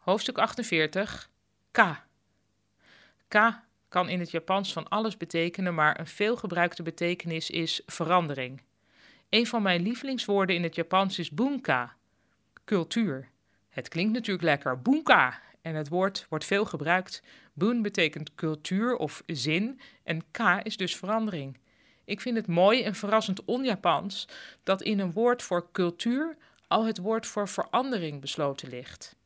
Hoofdstuk 48. K K kan in het Japans van alles betekenen, maar een veelgebruikte betekenis is verandering. Een van mijn lievelingswoorden in het Japans is bunka, cultuur. Het klinkt natuurlijk lekker, bunka, en het woord wordt veel gebruikt. Bun betekent cultuur of zin en ka is dus verandering. Ik vind het mooi en verrassend on-Japans dat in een woord voor cultuur al het woord voor verandering besloten ligt.